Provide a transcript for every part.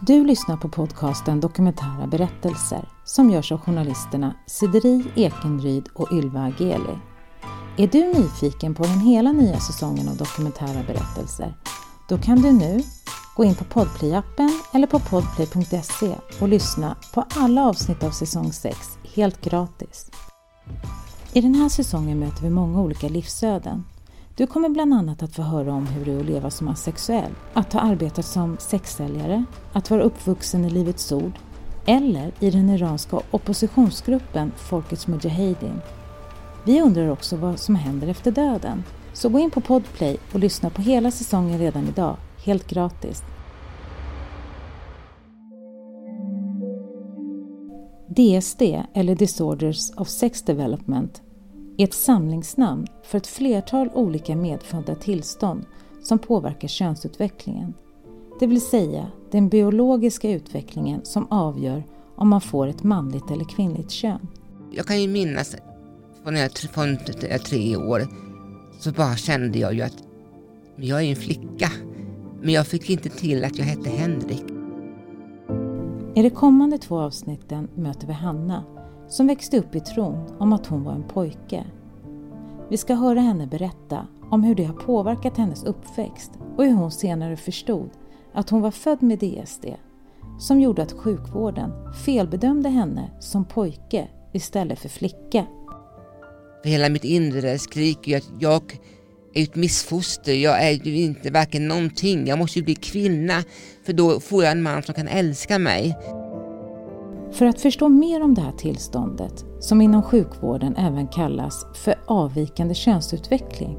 Du lyssnar på podcasten Dokumentära berättelser som görs av journalisterna Sideri Ekenryd och Ylva Ageli. Är du nyfiken på den hela nya säsongen av Dokumentära berättelser? Då kan du nu gå in på Podplay-appen eller på podplay.se och lyssna på alla avsnitt av säsong 6 helt gratis. I den här säsongen möter vi många olika livsöden du kommer bland annat att få höra om hur det är att leva som asexuell, att ha arbetat som sexsäljare, att vara uppvuxen i Livets Ord eller i den iranska oppositionsgruppen Folkets Mujahedin. Vi undrar också vad som händer efter döden. Så gå in på Podplay och lyssna på hela säsongen redan idag, helt gratis. DSD, eller Disorders of Sex Development, är ett samlingsnamn för ett flertal olika medfödda tillstånd som påverkar könsutvecklingen. Det vill säga den biologiska utvecklingen som avgör om man får ett manligt eller kvinnligt kön. Jag kan ju minnas från när jag från tre år så bara kände jag ju att jag är en flicka. Men jag fick inte till att jag hette Henrik. I de kommande två avsnitten möter vi Hanna som växte upp i tron om att hon var en pojke. Vi ska höra henne berätta om hur det har påverkat hennes uppväxt och hur hon senare förstod att hon var född med DSD som gjorde att sjukvården felbedömde henne som pojke istället för flicka. Hela mitt inre skriker ju att jag är ett missfoster, jag är ju inte varken någonting, jag måste ju bli kvinna för då får jag en man som kan älska mig. För att förstå mer om det här tillståndet, som inom sjukvården även kallas för avvikande könsutveckling,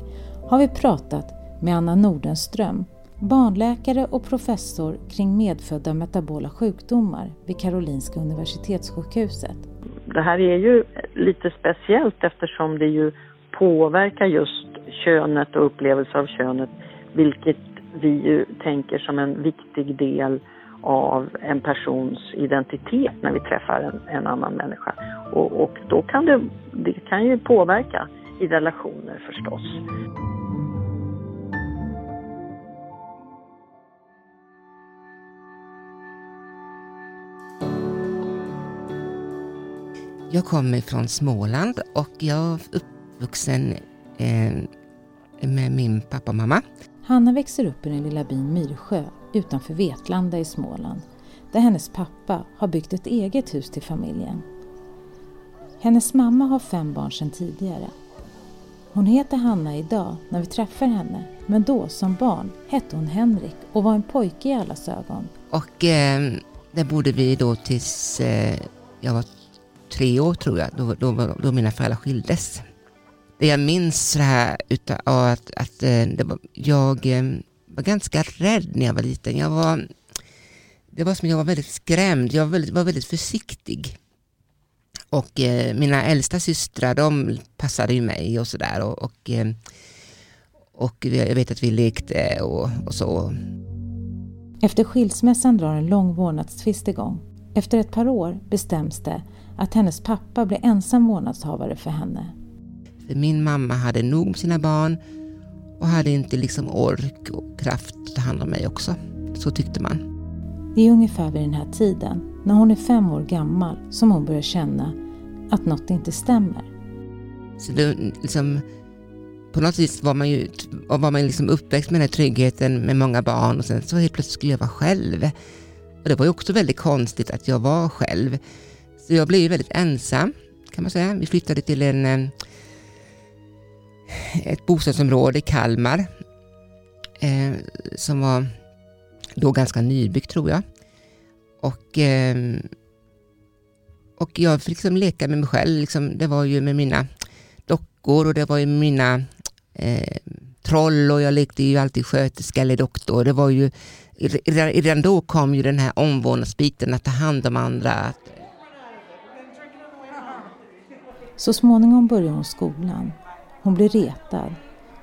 har vi pratat med Anna Nordenström, barnläkare och professor kring medfödda metabola sjukdomar vid Karolinska Universitetssjukhuset. Det här är ju lite speciellt eftersom det ju påverkar just könet och upplevelser av könet, vilket vi ju tänker som en viktig del av en persons identitet när vi träffar en, en annan människa. Och, och, då kan det, det kan ju påverka i relationer förstås. Jag kommer från Småland och jag är uppvuxen eh, med min pappa och mamma. Hanna växer upp i den lilla byn Myrsjö utanför Vetlanda i Småland där hennes pappa har byggt ett eget hus till familjen. Hennes mamma har fem barn sedan tidigare. Hon heter Hanna idag när vi träffar henne men då som barn hette hon Henrik och var en pojke i allas ögon. Och eh, där bodde vi då tills eh, jag var tre år tror jag, då, då, då mina föräldrar skildes. Det jag minns så här utav att, att eh, det var, jag eh, var ganska rädd när jag var liten. Jag var, det var som jag var väldigt skrämd, jag var väldigt, var väldigt försiktig. Och eh, mina äldsta systrar de passade ju mig och sådär. Och, och, eh, och jag vet att vi lekte och, och så. Efter skilsmässan drar en lång vårdnadstvist igång. Efter ett par år bestäms det att hennes pappa blir ensam vårdnadshavare för henne. För min mamma hade nog med sina barn och hade inte liksom ork och kraft att ta hand om mig också. Så tyckte man. Det är ungefär vid den här tiden, när hon är fem år gammal, som hon börjar känna att något inte stämmer. Så det, liksom, på något vis var man ju var man liksom uppväxt med den här tryggheten med många barn och sen så helt plötsligt skulle jag vara själv. Och det var ju också väldigt konstigt att jag var själv. Så jag blev ju väldigt ensam kan man säga. Vi flyttade till en eh, ett bostadsområde i Kalmar eh, som var då ganska nybyggt tror jag. Och, eh, och jag fick liksom leka med mig själv. Liksom, det var ju med mina dockor och det var ju mina eh, troll och jag lekte ju alltid sköterska eller doktor. Det var ju, redan då kom ju den här omvårdnadsbiten, att ta hand om andra. Så småningom började hon skolan hon blir retad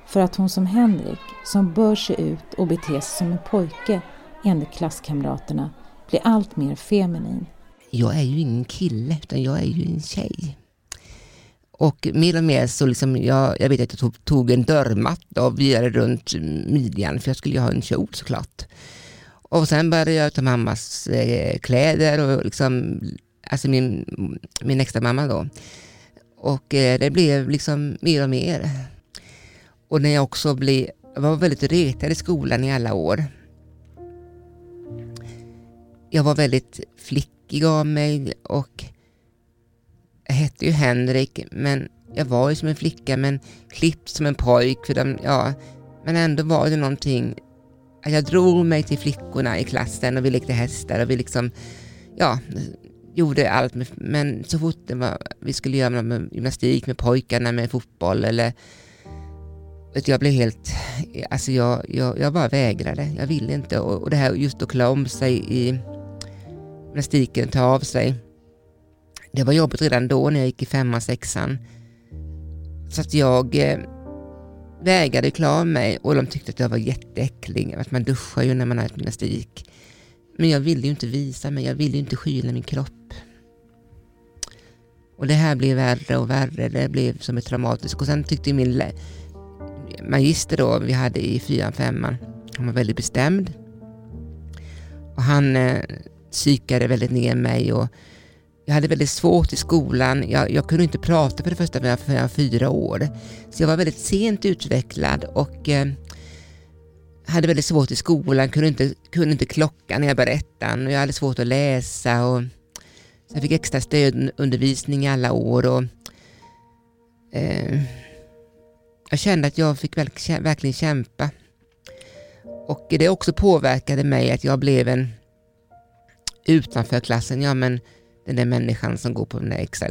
för att hon som Henrik, som bör se ut och bete sig som en pojke enligt klasskamraterna, blir allt mer feminin. Jag är ju ingen kille, utan jag är ju en tjej. Och mer och mer så liksom, jag, jag vet att jag tog, tog en dörrmatta och virade runt midjan, för jag skulle ju ha en kjol såklart. Och sen började jag ta mammas eh, kläder och liksom, alltså min, min extra mamma då. Och eh, det blev liksom mer och mer. Och när jag också blev, jag var väldigt retad i skolan i alla år. Jag var väldigt flickig av mig och jag hette ju Henrik men jag var ju som en flicka men klippt som en pojk. För de, ja, men ändå var det någonting, jag drog mig till flickorna i klassen och vi lekte hästar och vi liksom, ja, gjorde allt. Med, men så fort det var, vi skulle göra med gymnastik med pojkarna, med fotboll eller jag blev helt, alltså jag, jag, jag bara vägrade. Jag ville inte. Och, och det här just att klä om sig i gymnastiken, ta av sig. Det var jobbigt redan då när jag gick i femman, sexan. Så att jag eh, vägrade klä av mig och de tyckte att jag var jätteäcklig. Att man duschar ju när man har gymnastik. Men jag ville ju inte visa mig, jag ville ju inte skyla min kropp. Och det här blev värre och värre, det blev som ett traumatiskt. Och sen tyckte min magister då, vi hade i fyran, femman, han var väldigt bestämd. Och han eh, psykade väldigt ner mig och jag hade väldigt svårt i skolan. Jag, jag kunde inte prata för det första förrän jag var fyra år. Så jag var väldigt sent utvecklad och eh, hade väldigt svårt i skolan, kunde inte, kunde inte klockan när jag började ettan och jag hade svårt att läsa. Och, så jag fick extra stödundervisning i alla år. Och, eh, jag kände att jag fick verkligen kämpa. Och det också påverkade mig att jag blev en utanför klassen. Ja, men den där människan som går på den där extra,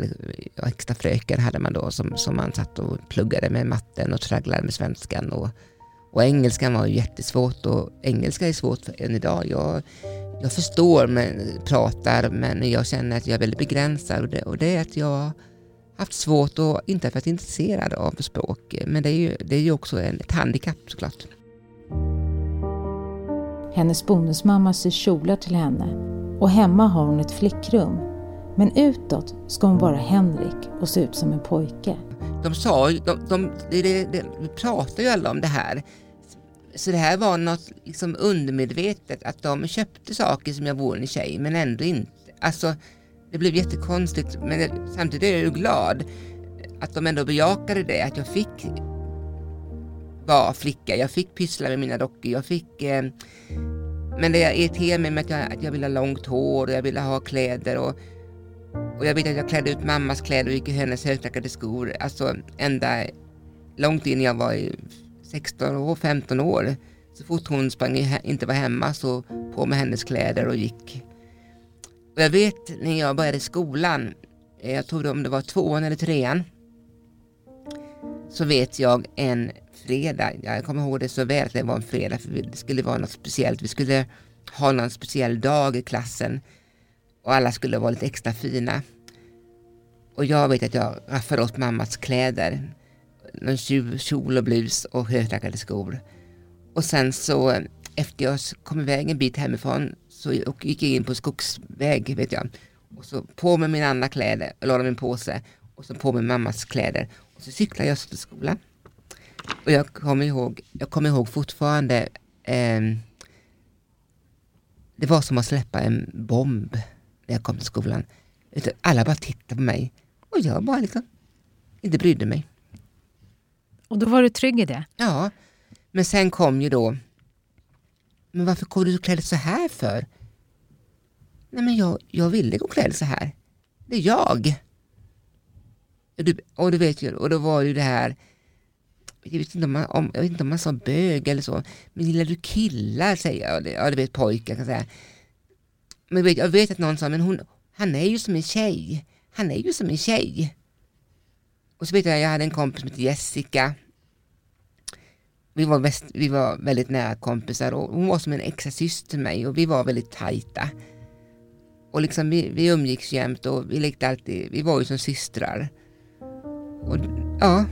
extra fröken hade man då som, som man satt och pluggade med matten och tragglade med svenskan. Och, och engelskan var ju jättesvårt och engelska är svårt än idag. Jag, jag förstår, men pratar, men jag känner att jag är väldigt begränsad och det, och det är att jag haft svårt och inte varit intresserad av språk. Men det är ju, det är ju också en, ett handikapp såklart. Hennes bonusmamma syr kjolar till henne och hemma har hon ett flickrum. Men utåt ska hon vara Henrik och se ut som en pojke. De sa ju, de, de, de, de, pratar ju alla om det här. Så det här var något liksom undermedvetet, att de köpte saker som jag vore en tjej men ändå inte. Alltså, det blev jättekonstigt men samtidigt är jag ju glad att de ändå bejakade det, att jag fick vara flicka, jag fick pyssla med mina dockor, jag fick eh, men det jag irriterade mig med att jag, att jag ville ha långt hår och jag ville ha kläder och, och jag vet att jag klädde ut mammas kläder och gick i hennes högklackade skor, alltså ända långt in jag var i 16 år, 15 år. Så fort hon sprang inte var hemma så på med hennes kläder och gick och jag vet när jag började skolan, eh, jag tror om det var tvåan eller trean, så vet jag en fredag, jag kommer ihåg det så väl att det var en fredag för det skulle vara något speciellt. Vi skulle ha någon speciell dag i klassen och alla skulle vara lite extra fina. Och jag vet att jag raffade åt mammas kläder. Någon kjol och blus och högklackade skor. Och sen så efter jag kom iväg en bit hemifrån så gick jag in på skogsväg vet jag. Och så på med mina andra kläder, och la dem i en påse och så på med mammas kläder. Och så cyklade jag till skolan. Och jag kommer ihåg, jag kommer ihåg fortfarande eh, det var som att släppa en bomb när jag kom till skolan. Alla bara tittade på mig och jag bara liksom inte brydde mig. Och då var du trygg i det? Ja, men sen kom ju då men varför går du klädd så här för? Nej men jag, jag ville gå klädd så här. Det är jag. Och du, och du vet ju, och då var ju det här, jag vet inte om man, om, jag vet inte om man sa bög eller så, men gillar du killar säger jag, ja du vet pojkar kan säga. Men jag vet, jag vet att någon sa, men hon, han är ju som en tjej. Han är ju som en tjej. Och så vet jag, jag hade en kompis som hette Jessica vi var, bäst, vi var väldigt nära kompisar och hon var som en extra syster till mig och vi var väldigt tajta. Och liksom vi, vi umgicks jämt och vi lekte alltid, vi var ju som systrar. Och ja,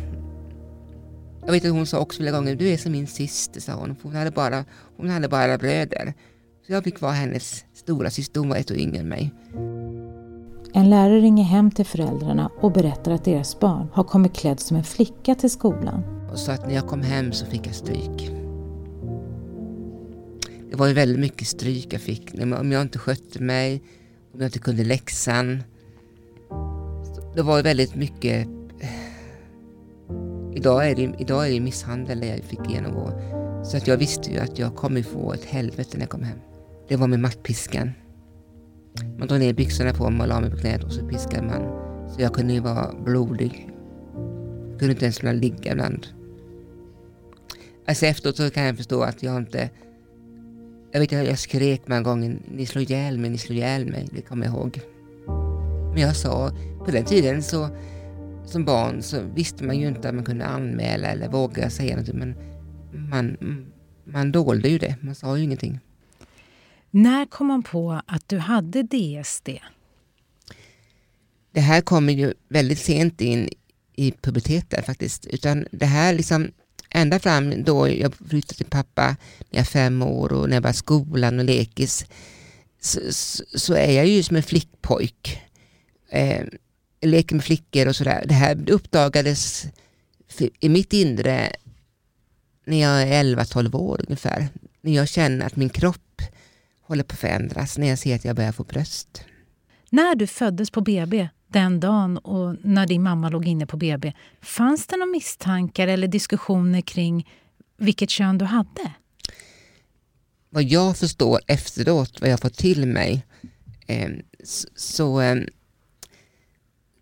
jag vet att hon sa också flera gånger, du är som min syster, sa hon. Hon hade bara, hon hade bara bröder. Så jag fick vara hennes stora syster, hon var ett år yngre än mig. En lärare ringer hem till föräldrarna och berättar att deras barn har kommit klädd som en flicka till skolan och sa att när jag kom hem så fick jag stryk. det var ju väldigt mycket stryk jag fick. Om jag inte skötte mig, om jag inte kunde läxan. Det var väldigt mycket... Eh, idag är det, idag är det misshandel jag fick genomgå. Så att jag visste ju att jag kommer få ett helvete när jag kom hem. Det var med mattpiskan. Man drog ner byxorna på mig och la mig på knät och så piskade man. Så jag kunde ju vara blodig. Jag kunde inte ens ligga ibland. Alltså efteråt så kan jag förstå att jag inte... Jag vet att jag skrek många gånger, ni slår ihjäl mig, ni slår ihjäl mig. Det kommer jag ihåg. Men jag sa, på den tiden så som barn så visste man ju inte att man kunde anmäla eller våga säga någonting. Men man, man dolde ju det, man sa ju ingenting. När kom man på att du hade DSD? Det här kommer ju väldigt sent in i puberteten faktiskt. Utan det här liksom ända fram då jag flyttade till pappa när jag var fem år och när jag var skolan och lekis så, så, så är jag ju som en flickpojk. Eh, leker med flickor och sådär. Det här uppdagades i mitt inre när jag är 11-12 år ungefär. När jag känner att min kropp håller på att förändras, när jag ser att jag börjar få bröst. När du föddes på BB den dagen och när din mamma låg inne på BB, fanns det några misstankar eller diskussioner kring vilket kön du hade? Vad jag förstår efteråt, vad jag fått till mig, eh, så, så, eh,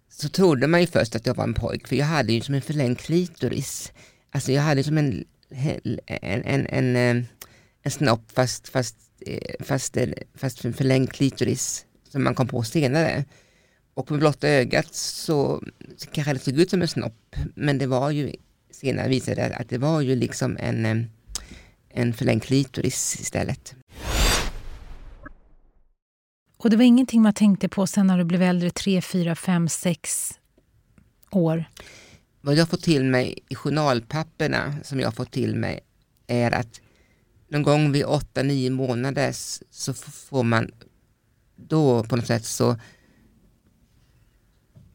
så trodde man ju först att jag var en pojk, för jag hade ju som en förlängd klitoris. Alltså jag hade som en, en, en, en, eh, en snopp fast, fast, fast, fast en förlängd klitoris som man kom på senare. Och med blotta ögat så kanske det såg ut som en snopp, men det var ju senare visade det att det var ju liksom en, eh, en förlängd klitoris istället. Och det var ingenting man tänkte på sen när du blev äldre, tre, fyra, fem, sex år? Vad jag fått till mig i journalpapperna som jag fått till mig är att någon gång vid åtta, nio månader så får man då på något sätt så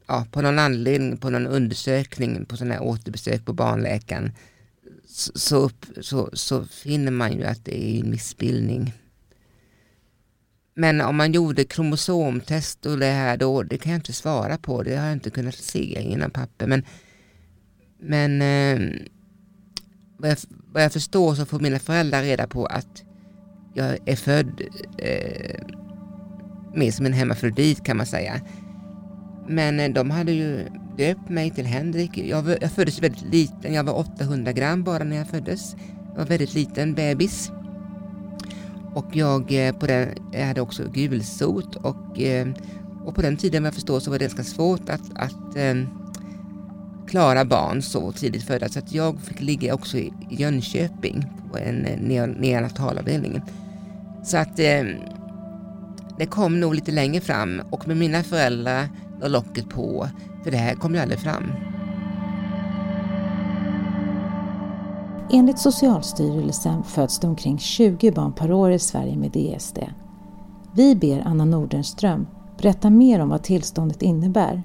ja, på någon anledning, på någon undersökning, på sådana här återbesök på barnläkaren så, så, så finner man ju att det är en missbildning. Men om man gjorde kromosomtest och det här då, det kan jag inte svara på, det har jag inte kunnat se innan papper. Men, men eh, vad, jag, vad jag förstår så får mina föräldrar reda på att jag är född eh, mer som en hemmafrodit kan man säga. Men eh, de hade ju döpt mig till Henrik. Jag, jag föddes väldigt liten, jag var 800 gram bara när jag föddes. Jag var väldigt liten bebis. Och jag, eh, på den, jag hade också gulsot och, eh, och på den tiden vad jag förstår så var det ganska svårt att, att klara barn så tidigt födda så att jag fick ligga också i Jönköping på en eh, neonatalavdelning. Så att eh, det kom nog lite längre fram och med mina föräldrar la locket på, för det här kom ju aldrig fram. Enligt Socialstyrelsen föds det omkring 20 barn per år i Sverige med DSD. Vi ber Anna Nordenström berätta mer om vad tillståndet innebär.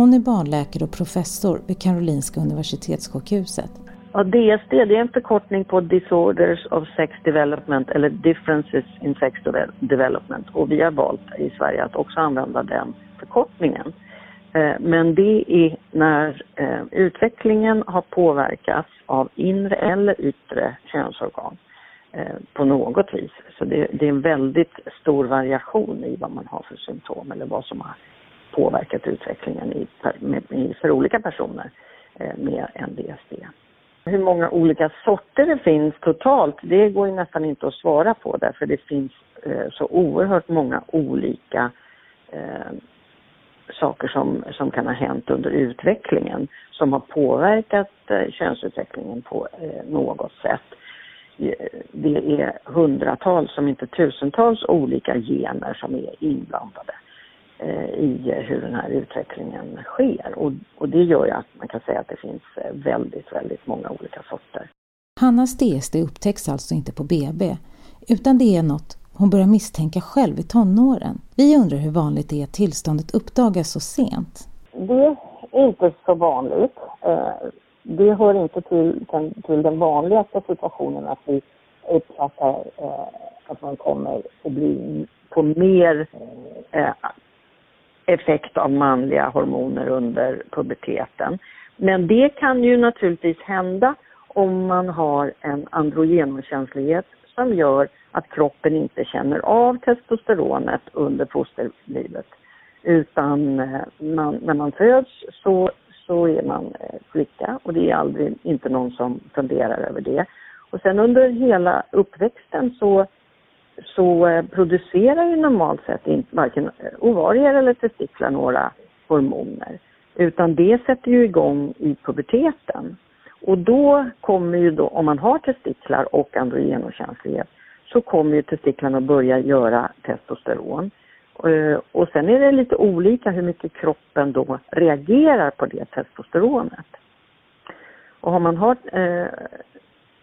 Hon är barnläkare och professor vid Karolinska Universitetssjukhuset. Ja, DSD det är en förkortning på Disorders of Sex Development eller Differences in Sex Development och vi har valt i Sverige att också använda den förkortningen. Eh, men det är när eh, utvecklingen har påverkats av inre eller yttre könsorgan eh, på något vis. Så det, det, är en väldigt stor variation i vad man har för symptom eller vad som har påverkat utvecklingen i, med, för olika personer eh, med NDSD. Hur många olika sorter det finns totalt, det går ju nästan inte att svara på därför det finns eh, så oerhört många olika eh, saker som, som kan ha hänt under utvecklingen som har påverkat eh, könsutvecklingen på eh, något sätt. Det är hundratals, om inte tusentals olika gener som är inblandade i hur den här utvecklingen sker. Och, och det gör ju att man kan säga att det finns eh, väldigt, väldigt många olika sorter. Hannas DSD upptäcks alltså inte på BB, utan det är något hon börjar misstänka själv i tonåren. Vi undrar hur vanligt det är att tillståndet uppdagas så sent. Det är inte så vanligt. Eh, det hör inte till den, till den vanligaste situationen att vi uppfattar eh, att man kommer att bli på mer eh, effekt av manliga hormoner under puberteten. Men det kan ju naturligtvis hända om man har en androgenkänslighet som gör att kroppen inte känner av testosteronet under fosterlivet. Utan eh, man, när man föds så, så är man eh, flicka och det är aldrig inte någon som funderar över det. Och sen under hela uppväxten så, så eh, producerar ju normalt sett inte varken eh, ovarier eller testiklar några hormoner. Utan det sätter ju igång i puberteten. Och då kommer ju då, om man har testiklar och androgenokänslighet, så kommer ju testiklarna att börja göra testosteron. Eh, och sen är det lite olika hur mycket kroppen då reagerar på det testosteronet. Och har man har eh,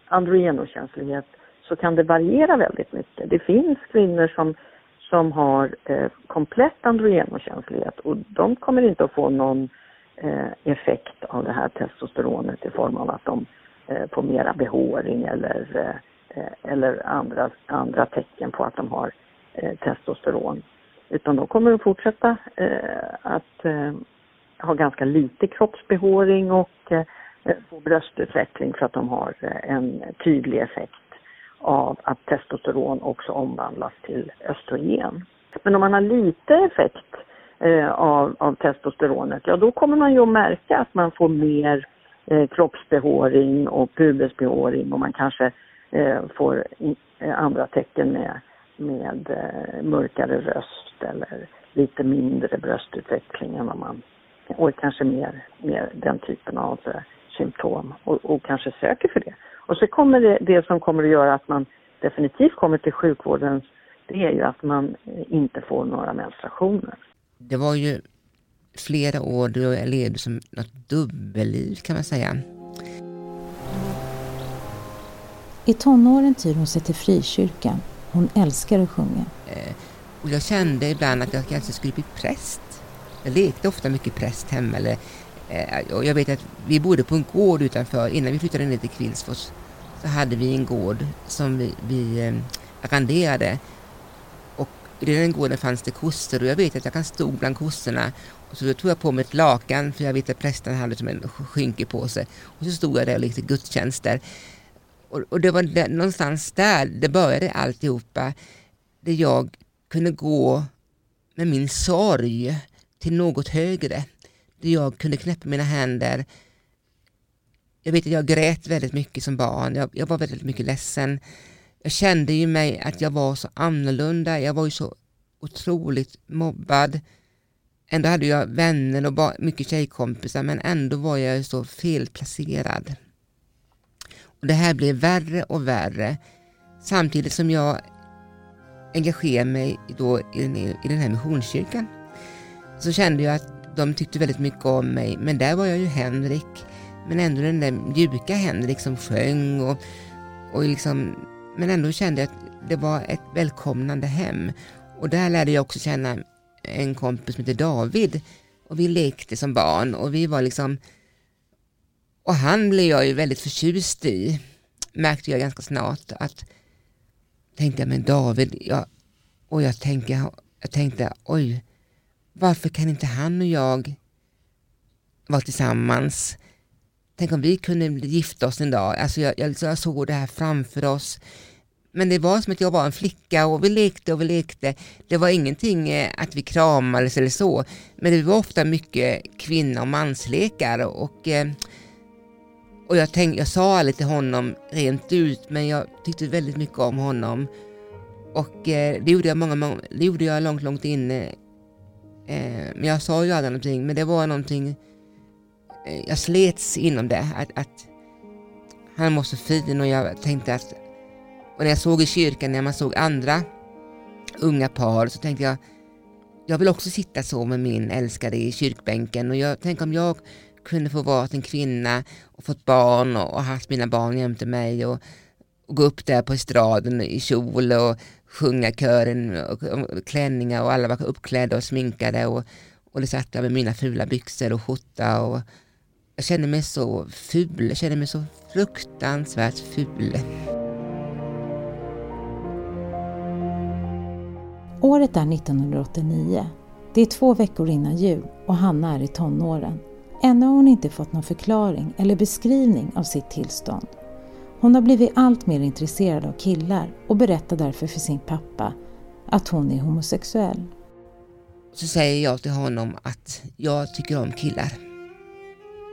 androgenokänslighet så kan det variera väldigt mycket. Det finns kvinnor som, som har eh, komplett androgenokänslighet och de kommer inte att få någon eh, effekt av det här testosteronet i form av att de eh, får mera behåring eller, eh, eller andra, andra tecken på att de har eh, testosteron. Utan de kommer att fortsätta eh, att eh, ha ganska lite kroppsbehåring och eh, få bröstutveckling för att de har eh, en tydlig effekt av att testosteron också omvandlas till östrogen. Men om man har lite effekt eh, av, av testosteronet, ja då kommer man ju att märka att man får mer eh, kroppsbehåring och pubesbehåring och man kanske eh, får in, eh, andra tecken med, med eh, mörkare röst eller lite mindre bröstutveckling än vad man och kanske mer, mer den typen av eh, symptom och, och, kanske söker för det. Och så kommer det, det som kommer att göra att man definitivt kommer till sjukvården, det är ju att man inte får några menstruationer det var ju flera år då jag levde som något dubbelliv kan man säga. I tonåren tyr hon sig till frikyrkan. Hon älskar att sjunga. Eh, och jag kände ibland att jag kanske skulle bli präst. Jag lekte ofta mycket präst hemma. Eller, eh, Eh, och jag vet att vi bodde på en gård utanför. Innan vi flyttade ner till Kvillsfors så hade vi en gård som vi, vi eh, arrenderade. arrenderade i den gården fanns det kossor och jag vet att jag kan stå bland kossorna och så tog jag på mig ett lakan för jag vet att prästen hade som en skynke på sig. Och så stod jag där och lekte gudstjänster. Och, och det var där, någonstans där det började alltihopa. Där jag kunde gå med min sorg till något högre. Där jag kunde knäppa mina händer. Jag vet att jag grät väldigt mycket som barn. Jag, jag var väldigt mycket ledsen jag kände ju mig att jag var så annorlunda, jag var ju så otroligt mobbad. Ändå hade jag vänner och mycket tjejkompisar men ändå var jag så felplacerad. Och Det här blev värre och värre samtidigt som jag engagerade mig då i den, i den här missionskyrkan. Så kände jag att de tyckte väldigt mycket om mig men där var jag ju Henrik men ändå den där mjuka Henrik som sjöng och, och liksom men ändå kände jag att det var ett välkomnande hem. Och där lärde jag också känna en kompis som heter David. Och vi lekte som barn och vi var liksom... Och han blev jag ju väldigt förtjust i, märkte jag ganska snart. att Tänkte jag, men David, jag, och jag tänkte, jag tänkte, oj, varför kan inte han och jag vara tillsammans? Tänk om vi kunde gifta oss en dag. Alltså jag, jag, jag såg det här framför oss. Men det var som att jag var en flicka och vi lekte och vi lekte. Det var ingenting eh, att vi kramades eller så. Men det var ofta mycket kvinna och manslekar. Och, och eh, jag, tänkte, jag sa aldrig till honom rent ut men jag tyckte väldigt mycket om honom. Och eh, det gjorde jag, många, många, det gjorde jag långt, långt inne. Eh, men jag sa ju aldrig någonting men det var någonting eh, jag slets inom det. Att, att han var så fin och jag tänkte att och när jag såg i kyrkan, när man såg andra unga par så tänkte jag, jag vill också sitta så med min älskade i kyrkbänken och jag tänker om jag kunde få vara en kvinna och fått barn och, och haft mina barn jämte mig och, och, gå upp där på estraden i kjol och sjunga kören och, och klänningar och alla var uppklädda och sminkade och, och det satt jag med mina fula byxor och skjorta och jag kände mig så ful, jag kände mig så fruktansvärt ful. Året är 1989. Det är två veckor innan jul och Hanna är i tonåren. Ännu har hon inte fått någon förklaring eller beskrivning av sitt tillstånd. Hon har blivit allt mer intresserad av killar och berättar därför för sin pappa att hon är homosexuell. Så säger jag till honom att jag tycker om killar.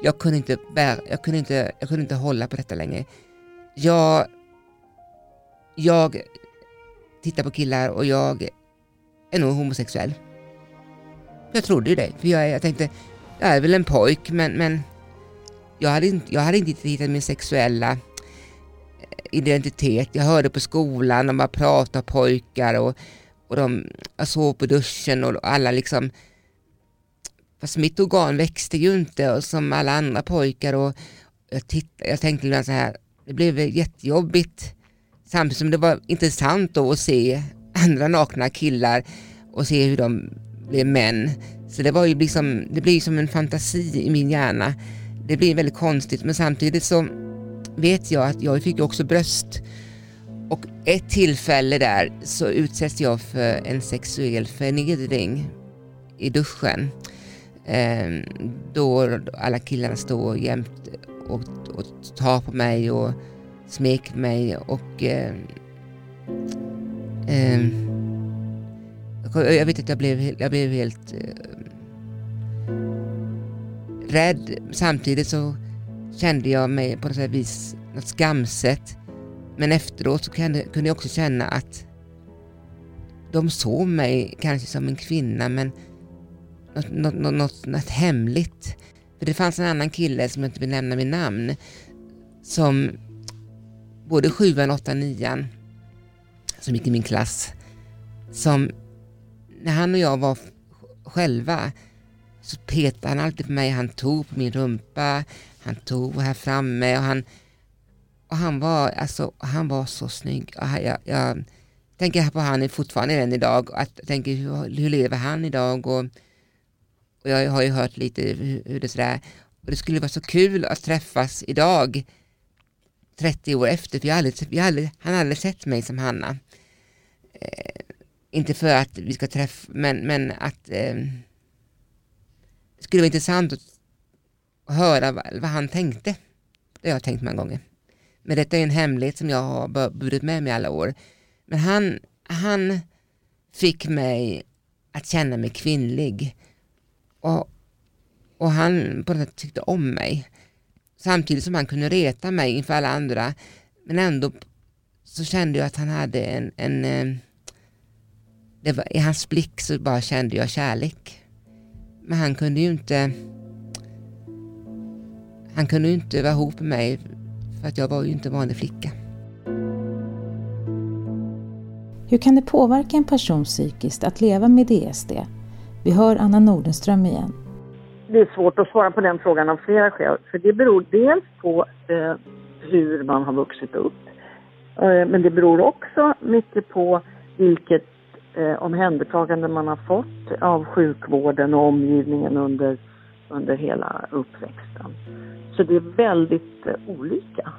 Jag kunde inte, bära, jag kunde inte, jag kunde inte hålla på detta längre. Jag, jag tittar på killar och jag är nog homosexuell. Jag trodde ju det, för jag, jag tänkte, jag är väl en pojk men, men jag, hade inte, jag hade inte hittat min sexuella identitet. Jag hörde på skolan, de bara pratade pojkar och, och de, jag sov på duschen och alla liksom Fast mitt organ växte ju inte och som alla andra pojkar och jag, tittade, jag tänkte så här, det blev jättejobbigt samtidigt som det var intressant då att se andra nakna killar och se hur de blev män. Så det var ju liksom, det blir som en fantasi i min hjärna. Det blir väldigt konstigt men samtidigt så vet jag att jag fick också bröst och ett tillfälle där så utsätts jag för en sexuell förnedring i duschen. Ehm, då alla killarna står jämt och, och tar på mig och smeker mig och eh, eh, jag vet att jag blev, jag blev helt eh, rädd. Samtidigt så kände jag mig på något vis något skamset. Men efteråt så kunde, kunde jag också känna att de såg mig kanske som en kvinna men något, något, något, något, något hemligt. För det fanns en annan kille som jag inte vill nämna vid namn som både sjuan, åttan, nian som gick i min klass som när han och jag var själva så petade han alltid på mig. Han tog på min rumpa, han tog här framme och han, och han, var, alltså, han var så snygg. Jag, jag tänker på han fortfarande än idag. Att, jag tänker hur, hur lever han idag? Och, och jag har ju hört lite hur, hur det sådär. Och det skulle vara så kul att träffas idag 30 år efter, för jag aldrig, jag aldrig, han har aldrig sett mig som Hanna. Eh, inte för att vi ska träffa, men, men att eh, det skulle vara intressant att höra vad, vad, han tänkte. Det har jag tänkt många gånger. Men detta är en hemlighet som jag har burit med mig alla år. Men han, han fick mig att känna mig kvinnlig. Och, och han på något sätt tyckte om mig. Samtidigt som han kunde reta mig inför alla andra. Men ändå så kände jag att han hade en, en eh, det var, I hans blick så bara kände jag kärlek. Men han kunde ju inte han kunde inte vara ihop med mig för att jag var ju inte vanlig flicka. Hur kan det påverka en person psykiskt att leva med DSD? Vi hör Anna Nordenström igen. Det är svårt att svara på den frågan av flera skäl. För det beror dels på eh, hur man har vuxit upp. Eh, men det beror också mycket på vilket eh, omhändertagande man har fått av sjukvården och omgivningen under, under hela uppväxten. Så det är väldigt eh, olika.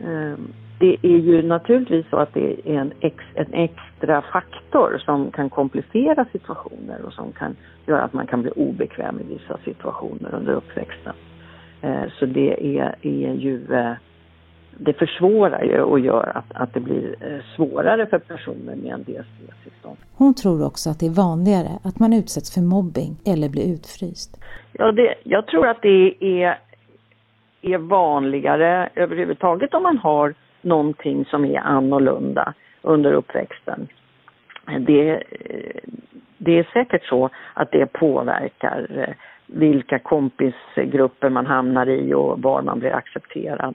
Eh, det är ju naturligtvis så att det är en, ex, en extra faktor som kan komplicera situationer och som kan göra att man kan bli obekväm i vissa situationer under uppväxten. Eh, så det är, är ju eh, det försvårar ju och gör att, att det blir eh, svårare för personer med en DSD-tillstånd. Hon tror också att det är vanligare att man utsätts för mobbing eller blir utfryst. Ja, det, jag tror att det är, är vanligare överhuvudtaget om man har någonting som är annorlunda under uppväxten. Det, det är säkert så att det påverkar eh, vilka kompisgrupper man hamnar i och var man blir accepterad.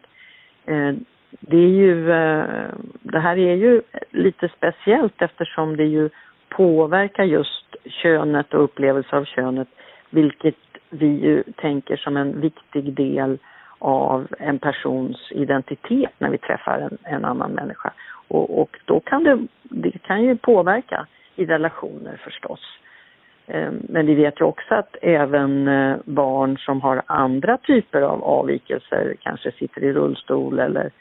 Eh, det är ju, eh, det här är ju lite speciellt eftersom det ju påverkar just könet och upplevelse av könet, vilket vi ju tänker som en viktig del av en persons identitet när vi träffar en, en annan människa. Och, och, då kan det, det kan ju påverka i relationer förstås. Ehm, men vi vet ju också att även eh, barn som har andra typer av avvikelser, kanske sitter i rullstol eller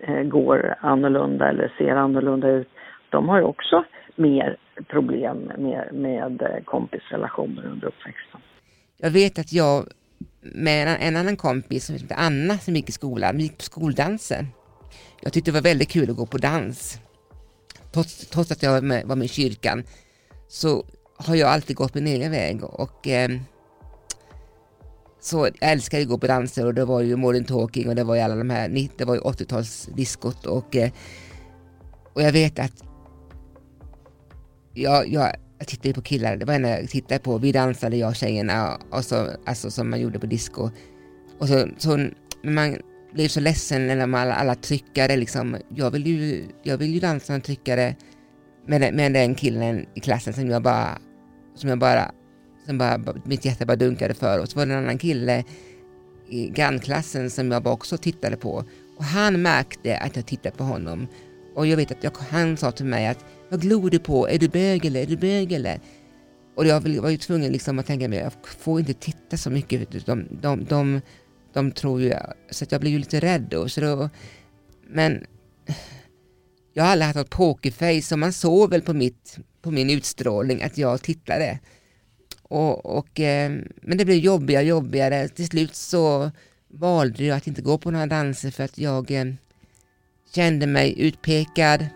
eh, går annorlunda eller ser annorlunda ut, de har ju också mer problem med, med eh, kompisrelationer under uppväxten. Jag vet att jag med en annan kompis som heter Anna som gick i skolan, vi gick på skoldanser. Jag tyckte det var väldigt kul att gå på dans. Trots, trots att jag var med, var med i kyrkan så har jag alltid gått min egen väg och eh, så jag älskade att gå på danser och det var ju Modern Talking och det var ju alla de här, det var ju 80-talsdiskot och, eh, och jag vet att jag, jag, jag tittade på killar, det var en jag tittade på, vi dansade jag och tjejerna och så, alltså som man gjorde på disco. Och så, så man blev så ledsen när alla, alla tryckare liksom, jag vill ju, jag vill ju dansa med tryckare med, med den killen i klassen som jag bara, som jag bara, som bara, mitt hjärta bara dunkade för. Och så var det en annan kille i grannklassen som jag bara också tittade på. Och han märkte att jag tittade på honom. Och jag vet att jag, han sa till mig att vad glor du på? Är du bög eller är du bög eller? Och jag var ju tvungen liksom att tänka mig, jag får inte titta så mycket. De, de, de, de tror ju, så att jag blev ju lite rädd då. Så då men jag har aldrig haft något pokerface och man såg väl på, mitt, på min utstrålning att jag tittade. Och, och, eh, men det blev jobbigare och jobbigare. Till slut så valde jag att inte gå på några danser för att jag eh, kände mig utpekad.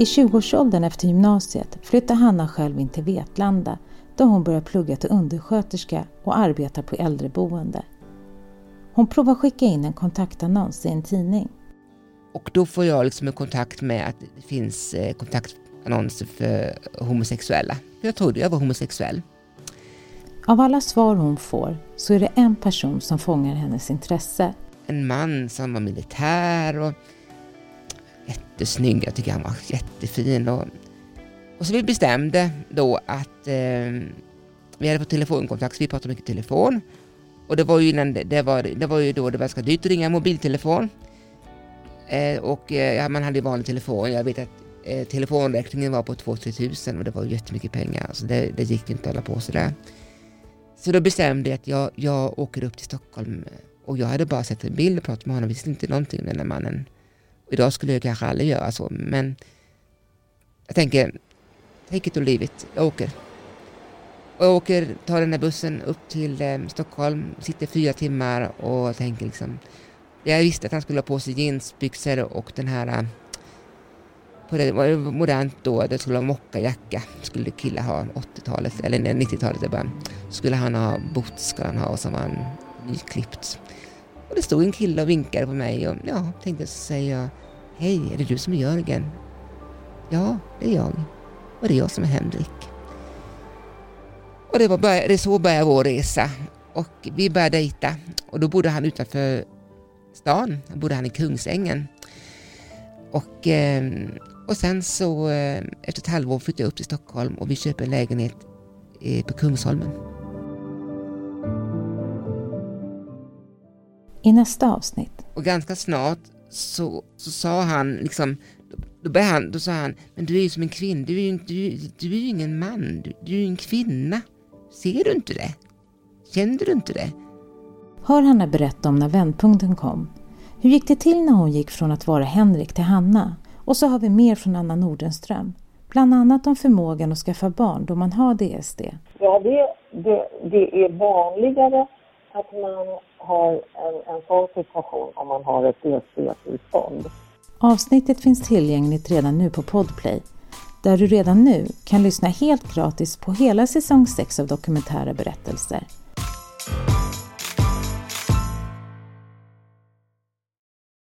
I 20-årsåldern efter gymnasiet flyttar Hanna själv in till Vetlanda då hon börjar plugga till undersköterska och arbetar på äldreboende. Hon provar skicka in en kontaktannons i en tidning. Och då får jag liksom en kontakt med att det finns eh, kontaktannonser för homosexuella. Jag trodde jag var homosexuell. Av alla svar hon får så är det en person som fångar hennes intresse. En man som var militär och jättesnygg. Jag tycker han var jättefin. Och, och så vi bestämde då att eh, vi hade fått telefonkontakt, så vi pratade mycket telefon. Och det var ju, innan det, var, det var ju då det var ganska dyrt att ringa mobiltelefon. Eh, och eh, ja, man hade ju vanlig telefon. Jag vet att eh, telefonräkningen var på 2-3 tusen och det var jättemycket pengar. Så det, det gick inte att hålla på sådär. Så då bestämde jag att jag, jag åker upp till Stockholm och jag hade bara sett en bild och pratat med honom, visste inte någonting om den där mannen. Idag skulle jag kanske aldrig göra så, men jag tänker, take it or leave it, jag åker. Och jag åker, tar den där bussen upp till eh, Stockholm, sitter fyra timmar och tänker liksom, jag visste att han skulle ha på sig jeansbyxor och den här eh, på det var modernt då, det skulle vara mockajacka, skulle killar ha 80-talet eller 90-talet bara. Skulle han ha boots skulle han ha och så var han nyklippt. Och det stod en kille och vinkade på mig och ja, tänkte så säger jag Hej, är det du som är Jörgen? Ja, det är jag. Och det är jag som är Henrik. Och det, var börja, det så började vår resa. Och vi började dejta och då bodde han utanför stan. Då bodde han i Kungsängen. Och, eh, och sen så eh, efter ett halvår flyttade jag upp till Stockholm och vi köpte en lägenhet eh, på Kungsholmen. I nästa avsnitt. Och ganska snart så, så sa han liksom, då, började han, då sa han, men du är ju som en kvinna, du är ju, du, du är ju ingen man, du, du är ju en kvinna. Ser du inte det? Kände du inte det? Hör Hanna berätta om när vändpunkten kom. Hur gick det till när hon gick från att vara Henrik till Hanna? Och så har vi mer från Anna Nordenström. Bland annat om förmågan att skaffa barn då man har DSD. Ja, det, det, det är vanligare att man har en, en sån situation om man har ett e DSB-tillstånd. Avsnittet finns tillgängligt redan nu på Podplay där du redan nu kan lyssna helt gratis på hela säsong 6 av Dokumentära berättelser.